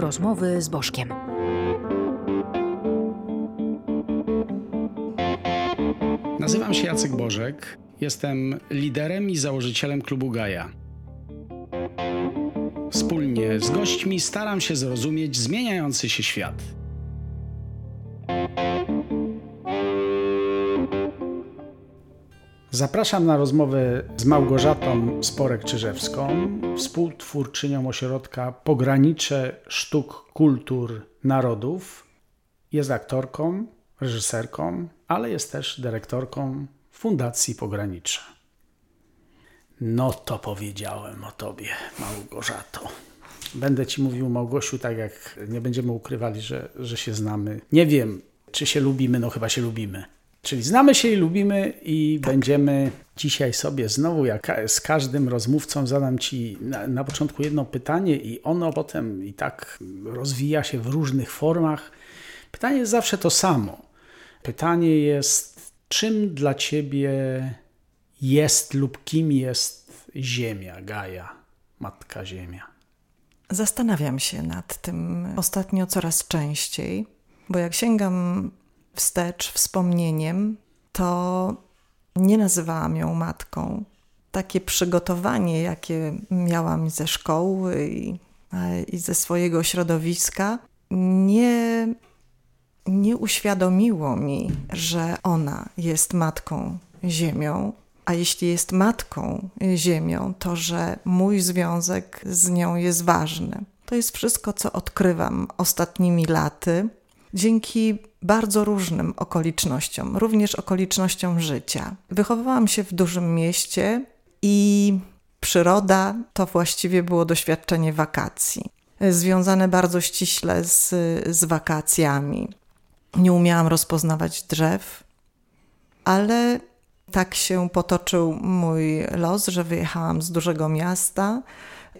Rozmowy z Bożkiem. Nazywam się Jacek Bożek. Jestem liderem i założycielem klubu Gaja. Wspólnie z gośćmi staram się zrozumieć zmieniający się świat. Zapraszam na rozmowę z Małgorzatą Sporek-Czyżewską, współtwórczynią ośrodka Pogranicze Sztuk Kultur Narodów. Jest aktorką, reżyserką, ale jest też dyrektorką Fundacji Pogranicze. No to powiedziałem o tobie, Małgorzato. Będę ci mówił, Małgosiu, tak jak nie będziemy ukrywali, że, że się znamy. Nie wiem, czy się lubimy, no chyba się lubimy. Czyli znamy się i lubimy i tak. będziemy dzisiaj sobie znowu, jak z każdym rozmówcą, zadam Ci na, na, początku jedno pytanie i ono potem i tak rozwija się w różnych formach. Pytanie jest zawsze to samo. Pytanie jest, czym dla Ciebie jest lub kim jest Ziemia, Gaja, Matka Ziemia? Zastanawiam się nad tym ostatnio coraz częściej, bo jak sięgam wstecz wspomnieniem, to nie nazywałam ją matką. Takie przygotowanie, jakie miałam ze szkoły i, i ze swojego środowiska, nie, nie uświadomiło mi, że ona jest matką Ziemią. A jeśli jest matką Ziemią, to że mój związek z nią jest ważny. To jest wszystko, co odkrywam ostatnimi laty, dzięki bardzo różnym okolicznościom, również okolicznościom życia. Wychowałam się w dużym mieście i przyroda to właściwie było doświadczenie wakacji, związane bardzo ściśle z, z wakacjami. Nie umiałam rozpoznawać drzew, ale tak się potoczył mój los, że wyjechałam z dużego miasta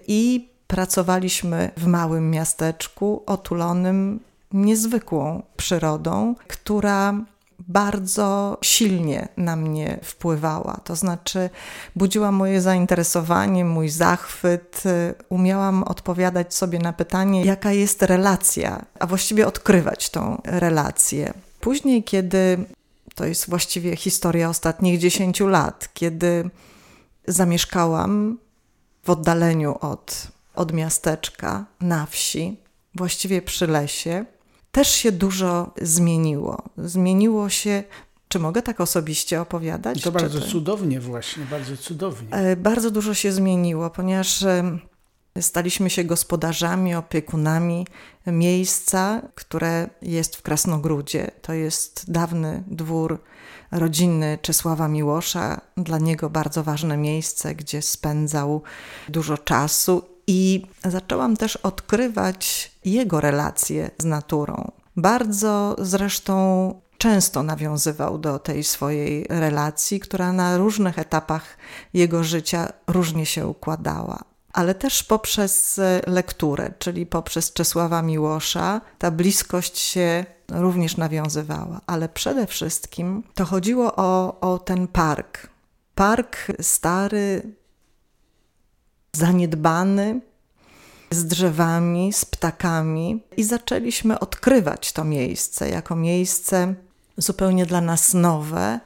i pracowaliśmy w małym miasteczku otulonym niezwykłą przyrodą, która bardzo silnie na mnie wpływała. To znaczy, budziła moje zainteresowanie, mój zachwyt. Umiałam odpowiadać sobie na pytanie, jaka jest relacja, a właściwie odkrywać tą relację. Później, kiedy to jest właściwie historia ostatnich dziesięciu lat, kiedy zamieszkałam w oddaleniu od, od miasteczka na wsi, właściwie przy lesie też się dużo zmieniło. Zmieniło się czy mogę tak osobiście opowiadać? To bardzo cudownie właśnie, bardzo cudownie. E, bardzo dużo się zmieniło, ponieważ staliśmy się gospodarzami, opiekunami miejsca, które jest w Krasnogródzie. To jest dawny dwór rodzinny Czesława Miłosza, dla niego bardzo ważne miejsce, gdzie spędzał dużo czasu i zaczęłam też odkrywać jego relacje z naturą. Bardzo zresztą często nawiązywał do tej swojej relacji, która na różnych etapach jego życia różnie się układała. Ale też poprzez lekturę, czyli poprzez Czesława Miłosza, ta bliskość się również nawiązywała. Ale przede wszystkim to chodziło o, o ten park. Park stary, zaniedbany, z drzewami, z ptakami i zaczęliśmy odkrywać to miejsce jako miejsce zupełnie dla nas nowe,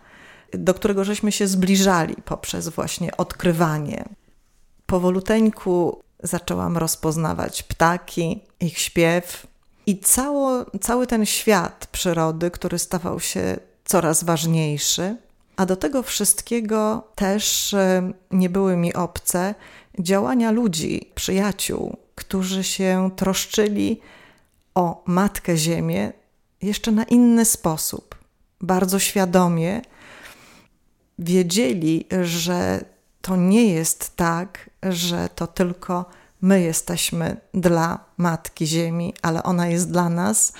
do którego żeśmy się zbliżali poprzez właśnie odkrywanie. Powoluteńku zaczęłam rozpoznawać ptaki, ich śpiew i cało, cały ten świat przyrody, który stawał się coraz ważniejszy. A do tego wszystkiego też e, nie były mi obce działania ludzi, przyjaciół, którzy się troszczyli o Matkę Ziemię jeszcze na inny sposób. Bardzo świadomie wiedzieli, że to nie jest tak, że to tylko my jesteśmy dla Matki Ziemi, ale ona jest dla nas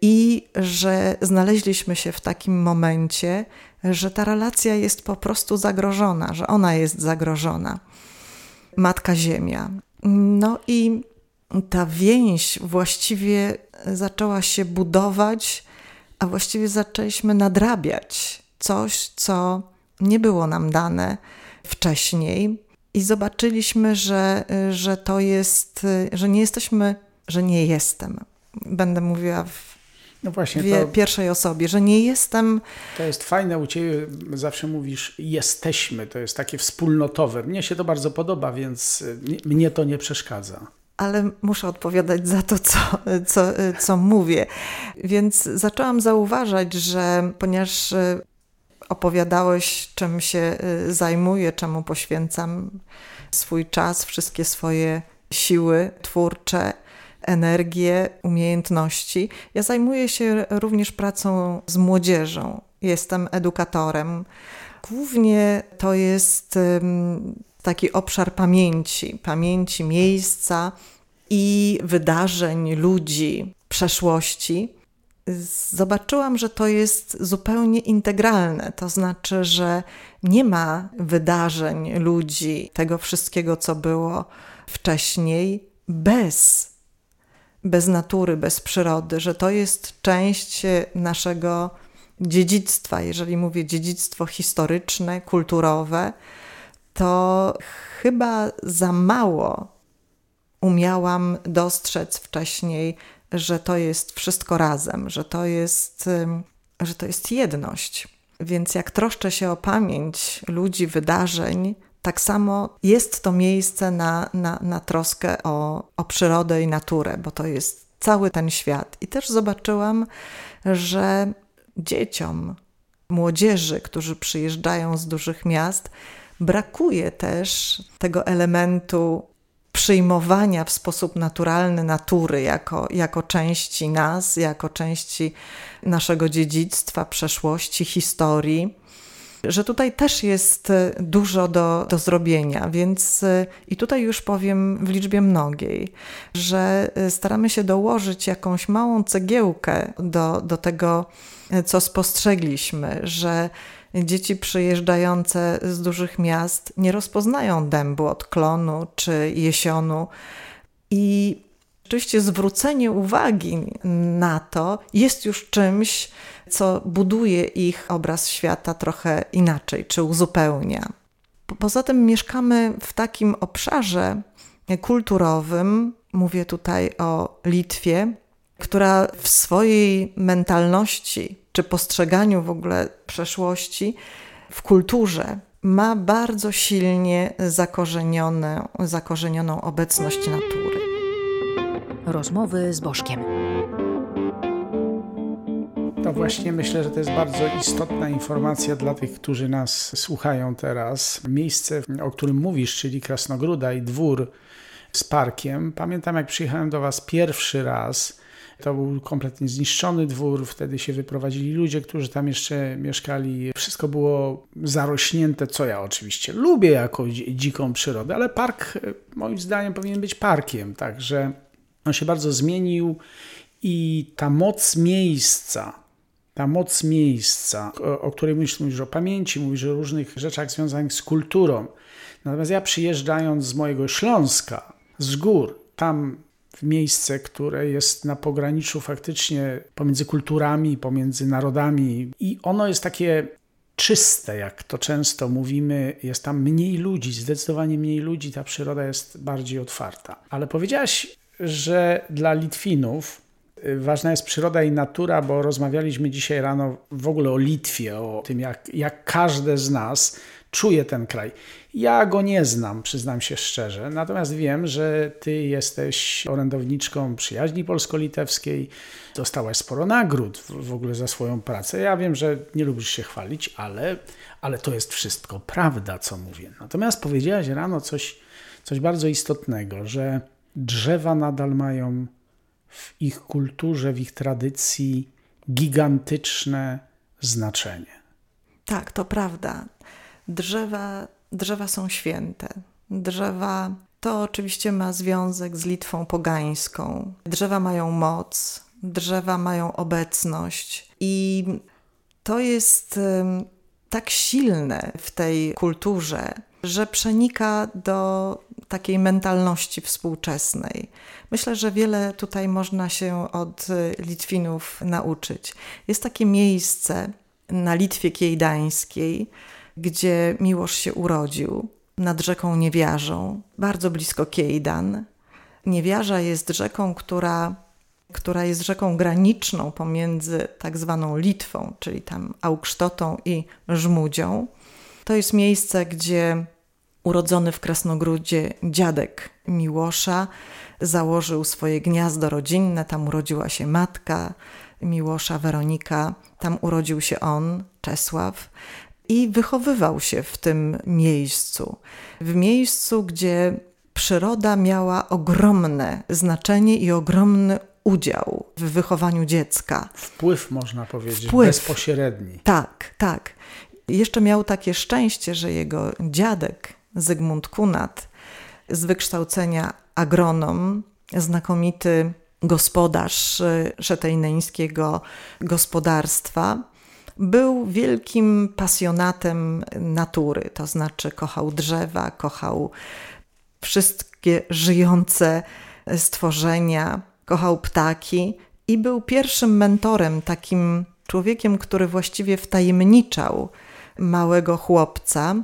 i że znaleźliśmy się w takim momencie, że ta relacja jest po prostu zagrożona, że ona jest zagrożona. Matka Ziemia. No i ta więź właściwie zaczęła się budować, a właściwie zaczęliśmy nadrabiać coś, co nie było nam dane wcześniej. I zobaczyliśmy, że, że to jest, że nie jesteśmy że nie jestem. Będę mówiła w no właśnie, w to, pierwszej osobie, że nie jestem. To jest fajne u Ciebie, zawsze mówisz jesteśmy, to jest takie wspólnotowe. Mnie się to bardzo podoba, więc mnie to nie przeszkadza. Ale muszę odpowiadać za to, co, co, co mówię. Więc zaczęłam zauważać, że ponieważ opowiadałeś, czym się y, zajmuję, czemu poświęcam swój czas, wszystkie swoje siły twórcze, energię, umiejętności. Ja zajmuję się również pracą z młodzieżą. Jestem edukatorem. Głównie to jest taki obszar pamięci, pamięci miejsca i wydarzeń, ludzi, przeszłości zobaczyłam, że to jest zupełnie integralne. To znaczy, że nie ma wydarzeń, ludzi, tego wszystkiego, co było wcześniej, bez, bez natury, bez przyrody, że to jest część naszego dziedzictwa. Jeżeli mówię dziedzictwo historyczne, kulturowe, to chyba za mało umiałam dostrzec wcześniej że to jest wszystko razem, że to jest, że to jest jedność. Więc jak troszczę się o pamięć ludzi, wydarzeń, tak samo jest to miejsce na, na, na troskę o, o przyrodę i naturę, bo to jest cały ten świat. I też zobaczyłam, że dzieciom, młodzieży, którzy przyjeżdżają z dużych miast, brakuje też tego elementu przyjmowania w sposób naturalny natury jako, jako części nas, jako części naszego dziedzictwa, przeszłości, historii. Że tutaj też jest e, dużo do, do zrobienia, więc e, i tutaj już powiem w liczbie mnogiej, że e, staramy się dołożyć jakąś małą cegiełkę do, do tego, co spostrzegliśmy, że dzieci przyjeżdżające z dużych miast nie rozpoznają dębu od klonu czy jesionu. I oczywiście zwrócenie uwagi na to jest już czymś, co buduje ich obraz świata trochę inaczej, czy uzupełnia. Poza tym mieszkamy w takim obszarze kulturowym, mówię tutaj o Litwie, która w swojej mentalności czy postrzeganiu w ogóle przeszłości w kulturze ma bardzo silnie zakorzenioną, obecność natury. Rozmowy z Bożkiem. To właśnie myślę, że to jest bardzo istotna informacja dla tych, którzy nas słuchają teraz. Miejsce, o którym mówisz, czyli Krasnogróda i dwór z parkiem. Pamiętam, jak przyjechałem do Was pierwszy raz to był kompletnie zniszczony dwór, wtedy się wyprowadzili ludzie, którzy tam jeszcze mieszkali. Wszystko było zarośnięte, co ja oczywiście lubię jako dziką przyrodę, ale park moim zdaniem powinien być parkiem, także on się bardzo zmienił i ta moc miejsca, ta moc miejsca, o, o której mówisz, mówisz o pamięci, mówisz o różnych rzeczach związanych z kulturą. Natomiast ja przyjeżdżając z mojego Śląska, z gór, tam w miejsce, które jest na pograniczu faktycznie pomiędzy kulturami, pomiędzy narodami, i ono jest takie czyste, jak to często mówimy, jest tam mniej ludzi, zdecydowanie mniej ludzi, ta przyroda jest bardziej otwarta. Ale powiedziałaś, że dla Litwinów ważna jest przyroda i natura, bo rozmawialiśmy dzisiaj rano w ogóle o Litwie, o tym, jak, jak każde z nas czuje ten kraj. Ja go nie znam, przyznam się szczerze, natomiast wiem, że ty jesteś orędowniczką przyjaźni polsko-litewskiej, dostałaś sporo nagród w ogóle za swoją pracę. Ja wiem, że nie lubisz się chwalić, ale, ale to jest wszystko prawda, co mówię. Natomiast powiedziałaś rano coś, coś bardzo istotnego, że drzewa nadal mają w ich kulturze, w ich tradycji gigantyczne znaczenie. Tak, to prawda. Drzewa drzewa są święte. Drzewa to oczywiście ma związek z Litwą pogańską. Drzewa mają moc, drzewa mają obecność i to jest tak silne w tej kulturze, że przenika do takiej mentalności współczesnej. Myślę, że wiele tutaj można się od Litwinów nauczyć. Jest takie miejsce na Litwie Kiejdańskiej, gdzie Miłosz się urodził, nad rzeką Niewiarzą, bardzo blisko Kiejdan. Niewiarza jest rzeką, która, która jest rzeką graniczną pomiędzy tak zwaną Litwą, czyli tam Augsztotą i Żmudzią. To jest miejsce, gdzie urodzony w Krasnogródzie dziadek Miłosza założył swoje gniazdo rodzinne. Tam urodziła się matka Miłosza, Weronika. Tam urodził się on, Czesław. I wychowywał się w tym miejscu. W miejscu, gdzie przyroda miała ogromne znaczenie i ogromny udział w wychowaniu dziecka. Wpływ, można powiedzieć, Wpływ. bezpośredni. Tak, tak. Jeszcze miał takie szczęście, że jego dziadek Zygmunt Kunat, z wykształcenia agronom, znakomity gospodarz y, szetejneńskiego gospodarstwa, był wielkim pasjonatem natury, to znaczy kochał drzewa, kochał wszystkie żyjące stworzenia, kochał ptaki i był pierwszym mentorem, takim człowiekiem, który właściwie wtajemniczał małego chłopca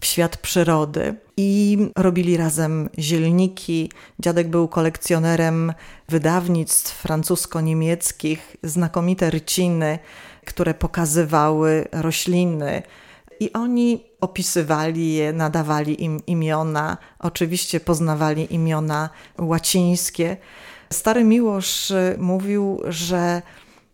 w świat przyrody i robili razem zielniki. Dziadek był kolekcjonerem wydawnictw francusko-niemieckich, znakomite ryciny, które pokazywały rośliny. I oni opisywali je, nadawali im imiona, oczywiście poznawali imiona łacińskie. Stary Miłosz mówił, że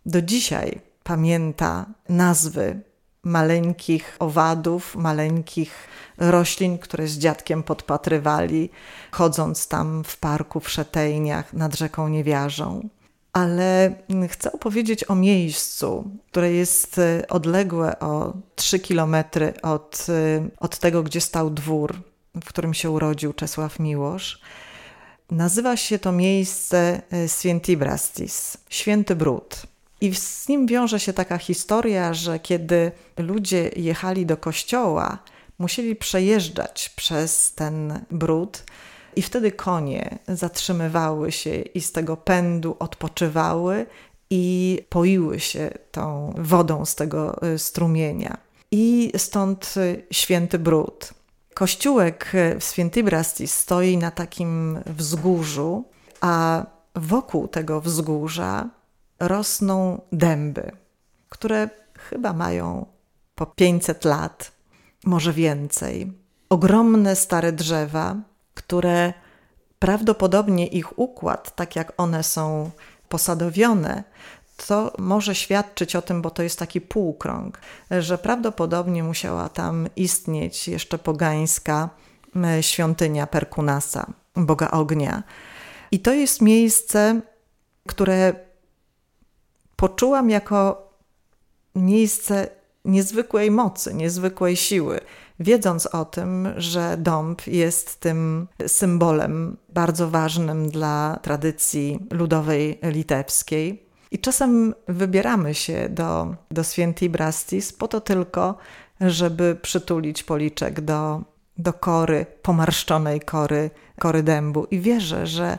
do dzisiaj pamięta nazwy maleńkich owadów, maleńkich roślin, które z dziadkiem podpatrywali, chodząc tam w parku w Szetejniach nad rzeką Niewiarzą. Ale chcę opowiedzieć o miejscu, które jest y, odległe o 3 kilometry od, y, od tego, gdzie stał dwór, w którym się urodził Czesław Miłosz. Nazywa się to miejsce y, Świętibrastis, Święty Brud. I z nim wiąże się taka historia, że kiedy ludzie jechali do kościoła, musieli przejeżdżać przez ten brud, i wtedy konie zatrzymywały się i z tego pędu odpoczywały i poiły się tą wodą z tego y, strumienia. I stąd y, święty brud. Kościółek w Świętybrasti stoi na takim wzgórzu, a wokół tego wzgórza rosną dęby, które chyba mają po 500 lat, może więcej. Ogromne stare drzewa, które prawdopodobnie ich układ, tak jak one są posadowione, to może świadczyć o tym, bo to jest taki półkrąg, że prawdopodobnie musiała tam istnieć jeszcze pogańska świątynia Perkunasa, boga ognia. I to jest miejsce, które poczułam jako miejsce niezwykłej mocy, niezwykłej siły, wiedząc o tym, że dąb jest tym symbolem bardzo ważnym dla tradycji ludowej litewskiej. I czasem wybieramy się do, do Świętej Brastis po to tylko, żeby przytulić policzek do, do kory, pomarszczonej kory, kory dębu. I wierzę, że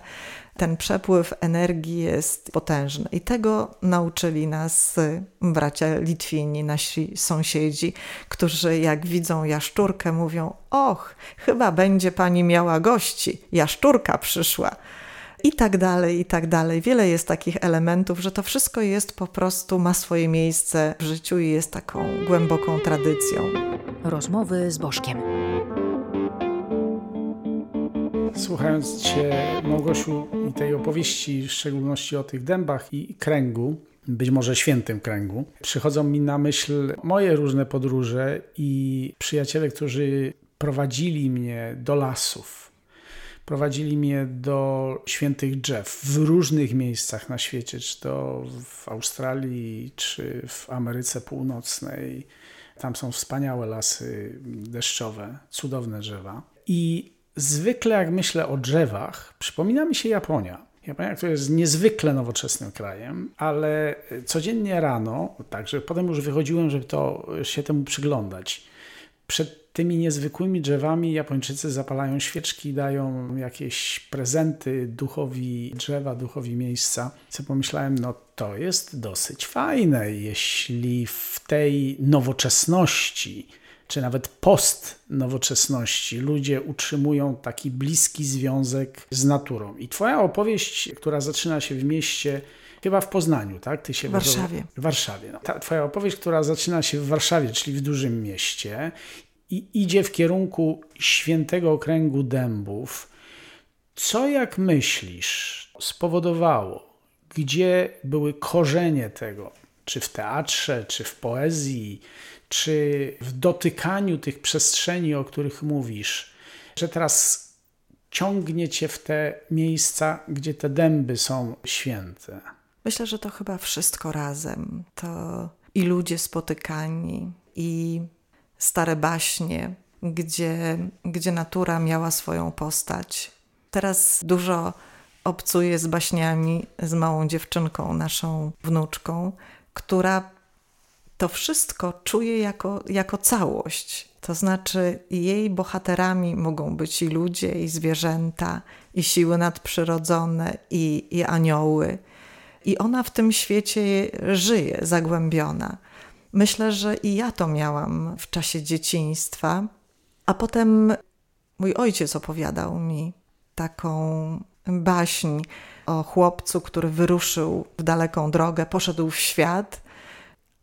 ten przepływ energii jest potężny. I tego nauczyli nas bracia Litwini, nasi sąsiedzi, którzy jak widzą jaszczurkę, mówią: Och, chyba będzie pani miała gości, jaszczurka przyszła. I tak dalej, i tak dalej. Wiele jest takich elementów, że to wszystko jest po prostu, ma swoje miejsce w życiu i jest taką głęboką tradycją. Rozmowy z Bożkiem. Słuchając Cię, Małgosiu, i tej opowieści, w szczególności o tych dębach i kręgu, być może świętym kręgu, przychodzą mi na myśl moje różne podróże i przyjaciele, którzy prowadzili mnie do lasów. Prowadzili mnie do świętych drzew w różnych miejscach na świecie, czy to w Australii, czy w Ameryce Północnej. Tam są wspaniałe lasy deszczowe, cudowne drzewa. I zwykle jak myślę o drzewach, przypomina mi się Japonia. Japonia, która jest niezwykle nowoczesnym krajem, ale codziennie rano, także potem już wychodziłem, żeby to się temu przyglądać. Przed tymi niezwykłymi drzewami Japończycy zapalają świeczki, dają jakieś prezenty duchowi drzewa, duchowi miejsca. Co pomyślałem, no to jest dosyć fajne, jeśli w tej nowoczesności czy nawet post nowoczesności ludzie utrzymują taki bliski związek z naturą. I twoja opowieść, która zaczyna się w mieście, chyba w Poznaniu, tak? Ty się w Warszawie. W Warszawie. No. Ta twoja opowieść, która zaczyna się w Warszawie, czyli w dużym mieście i idzie w kierunku świętego okręgu dębów. Co, jak myślisz, spowodowało, gdzie były korzenie tego, czy w teatrze, czy w poezji, czy w dotykaniu tych przestrzeni, o których mówisz, że teraz ciągnie cię w te miejsca, gdzie te dęby są święte? Myślę, że to chyba wszystko razem. To i ludzie spotykani, i stare baśnie, gdzie, gdzie natura miała swoją postać. Teraz dużo obcuję z baśniami, z małą dziewczynką, naszą wnuczką, która to wszystko czuje jako, jako całość. To znaczy, jej bohaterami mogą być i ludzie, i zwierzęta, i siły nadprzyrodzone, i, i anioły. I ona w tym świecie żyje, zagłębiona. Myślę, że i ja to miałam w czasie dzieciństwa, a potem mój ojciec opowiadał mi taką baśń o chłopcu, który wyruszył w daleką drogę, poszedł w świat,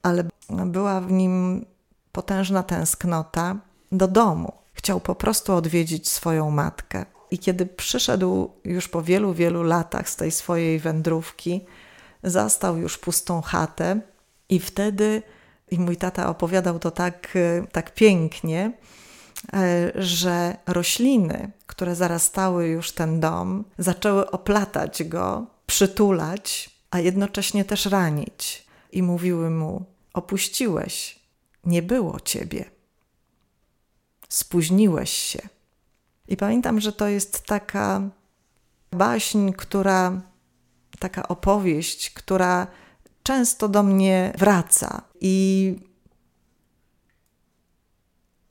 ale była w nim potężna tęsknota do domu. Chciał po prostu odwiedzić swoją matkę. I kiedy przyszedł już po wielu, wielu latach z tej swojej wędrówki, zastał już pustą chatę, i wtedy, i mój tata opowiadał to tak, tak pięknie, E, że rośliny, które zarastały już ten dom, zaczęły oplatać go, przytulać, a jednocześnie też ranić. I mówiły mu: Opuściłeś, nie było ciebie, spóźniłeś się. I pamiętam, że to jest taka baśń, która, taka opowieść, która często do mnie wraca. I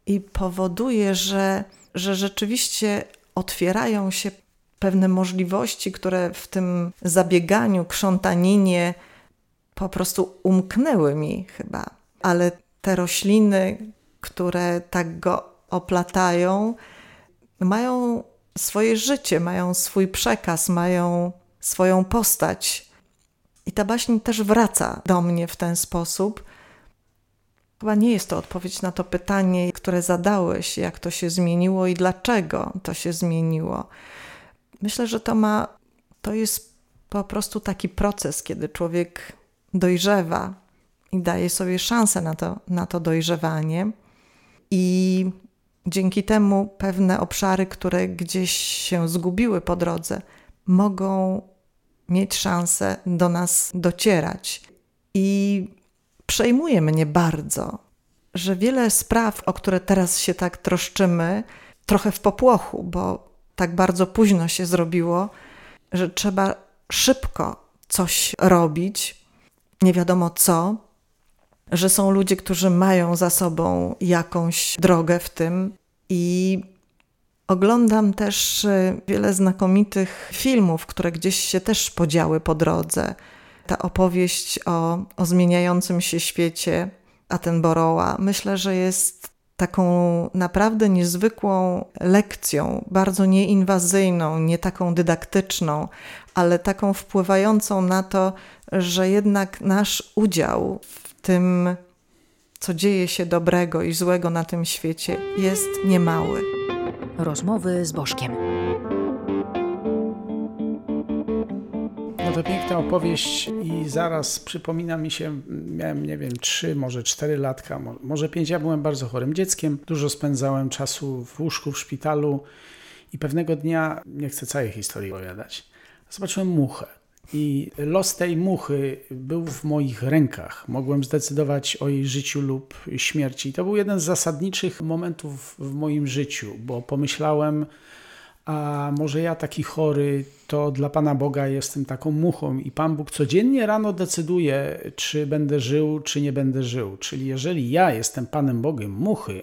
i powoduje, że, że rzeczywiście otwierają się pewne możliwości, które w tym zabieganiu, krzątaninie po prostu umknęły mi chyba. Ale te rośliny, które tak go oplatają, mają swoje życie, mają swój przekaz, mają swoją postać. I ta baśń też wraca do mnie w ten sposób, Chyba nie jest to odpowiedź na to pytanie, które zadałeś, jak to się zmieniło i dlaczego to się zmieniło. Myślę, że to ma, to jest po prostu taki proces, kiedy człowiek dojrzewa i daje sobie szansę na to, na to dojrzewanie. I dzięki temu pewne obszary, które gdzieś się zgubiły po drodze, mogą mieć szansę do nas docierać. I przejmuje mnie bardzo, że wiele spraw, o które teraz się tak troszczymy, trochę w popłochu, bo tak bardzo późno się zrobiło, że trzeba szybko coś robić, nie wiadomo co, że są ludzie, którzy mają za sobą jakąś drogę w tym i Oglądam też y, wiele znakomitych filmów, które gdzieś się też podziały po drodze. Ta opowieść o, o zmieniającym się świecie Attenborougha, myślę, że jest taką naprawdę niezwykłą lekcją, bardzo nieinwazyjną, nie taką dydaktyczną, ale taką wpływającą na to, że jednak nasz udział w tym, co dzieje się dobrego i złego na tym świecie, jest niemały. Rozmowy z Bożkiem. No to piękna opowieść i zaraz przypomina mi się, miałem nie wiem, trzy, może cztery latka, może pięć. Ja byłem bardzo chorym dzieckiem, dużo spędzałem czasu w łóżku, w szpitalu i pewnego dnia, nie chcę całej historii opowiadać, zobaczyłem muchę. I los tej muchy był w moich rękach. Mogłem zdecydować o jej życiu lub śmierci. I to był jeden z zasadniczych momentów w moim życiu, bo pomyślałem, a może ja taki chory, to dla Pana Boga jestem taką muchą i Pan Bóg codziennie rano decyduje, czy będę żył, czy nie będę żył. Czyli jeżeli ja jestem Panem Bogiem muchy,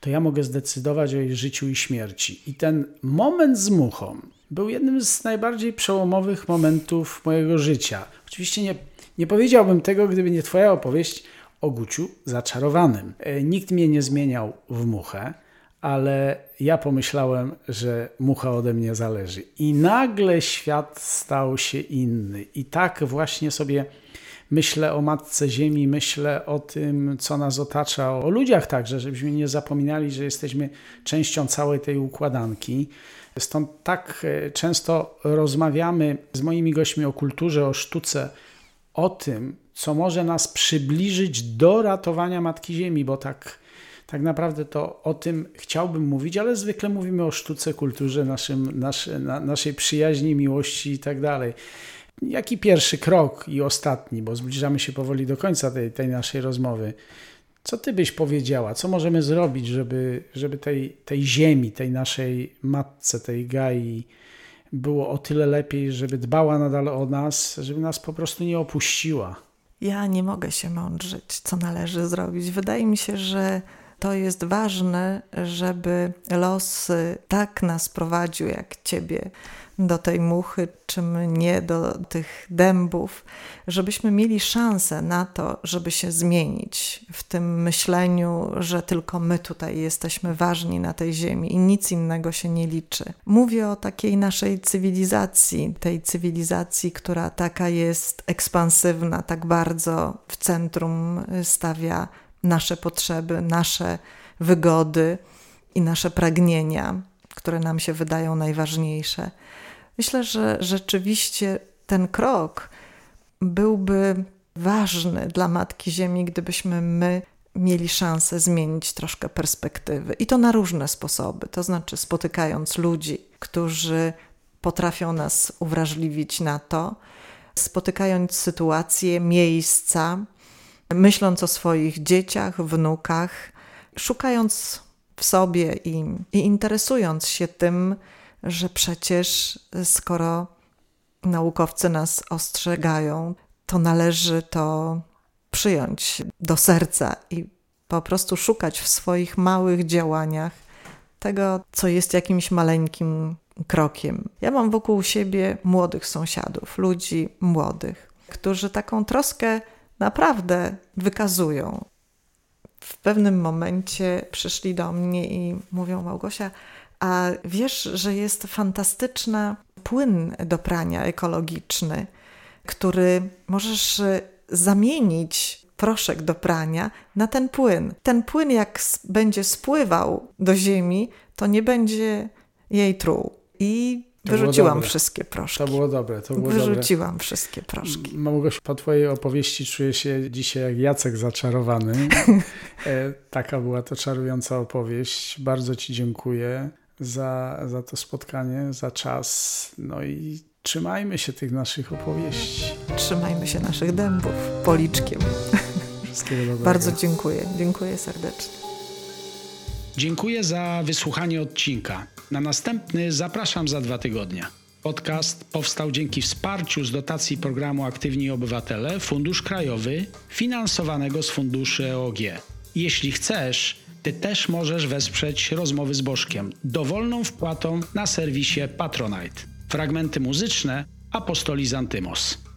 to ja mogę zdecydować o jej życiu i śmierci. I ten moment z muchą był jednym z najbardziej przełomowych momentów mojego życia. Oczywiście nie, nie powiedziałbym tego, gdyby nie Twoja opowieść o Guciu zaczarowanym. E, Nikt mnie nie zmieniał w muchę, ale ja pomyślałem, że mucha ode mnie zależy. I nagle świat stał się inny. I tak właśnie sobie myślę o Matce Ziemi, myślę o tym, co nas otacza, o ludziach także, żebyśmy nie zapominali, że jesteśmy częścią całej tej układanki. Stąd tak e, często rozmawiamy z moimi gośćmi o kulturze, o sztuce, o tym, co może nas przybliżyć do ratowania Matki Ziemi, bo tak, tak naprawdę to o tym chciałbym mówić, ale zwykle mówimy o sztuce, kulturze, naszym, nasze, na, naszej przyjaźni, miłości i tak dalej. Jaki pierwszy krok i ostatni, bo zbliżamy się powoli do końca tej, tej naszej rozmowy. Co ty byś powiedziała? Co możemy zrobić, żeby, żeby tej, tej ziemi, tej naszej matce, tej Gai było o tyle lepiej, żeby dbała nadal o nas, żeby nas po prostu nie opuściła? Ja nie mogę się mądrzyć, co należy zrobić. Wydaje mi się, że to jest ważne, żeby los tak nas prowadził jak ciebie do tej muchy, czy mnie do tych dębów, żebyśmy mieli szansę na to, żeby się zmienić w tym myśleniu, że tylko my tutaj jesteśmy ważni na tej ziemi i nic innego się nie liczy. Mówię o takiej naszej cywilizacji, tej cywilizacji, która taka jest ekspansywna, tak bardzo w centrum stawia nasze potrzeby, nasze wygody i nasze pragnienia, które nam się wydają najważniejsze. Myślę, że rzeczywiście ten krok byłby ważny dla Matki Ziemi, gdybyśmy my mieli szansę zmienić troszkę perspektywy. I to na różne sposoby. To znaczy, spotykając ludzi, którzy potrafią nas uwrażliwić na to, spotykając sytuacje, miejsca, myśląc o swoich dzieciach, wnukach, szukając w sobie i, i interesując się tym, że przecież skoro naukowcy nas ostrzegają, to należy to przyjąć do serca i po prostu szukać w swoich małych działaniach tego, co jest jakimś maleńkim krokiem. Ja mam wokół siebie młodych sąsiadów, ludzi młodych, którzy taką troskę naprawdę wykazują. W pewnym momencie przyszli do mnie i mówią: Małgosia, a wiesz, że jest fantastyczny płyn do prania ekologiczny, który możesz zamienić proszek do prania na ten płyn. Ten płyn, jak będzie spływał do ziemi, to nie będzie jej truł. I to wyrzuciłam wszystkie proszki. To było dobre. To było Wyrzuciłam dobre. wszystkie proszki. Małgosiu, po Twojej opowieści czuję się dzisiaj jak Jacek zaczarowany. e, taka była to czarująca opowieść. Bardzo Ci dziękuję za, za to spotkanie, za czas. No i trzymajmy się tych naszych opowieści. Trzymajmy się naszych dębów policzkiem. Wszystkiego dobrego. Bardzo dziękuję. Dziękuję serdecznie. Dziękuję za wysłuchanie odcinka. Na następny zapraszam za dwa tygodnie. Podcast powstał dzięki wsparciu z dotacji programu Aktywni Obywatele Fundusz Krajowy finansowanego z funduszy EOG. Jeśli chcesz, ty też możesz wesprzeć rozmowy z Bożkiem dowolną wpłatą na serwisie Patronite. Fragmenty muzyczne Apostoli Zantymos.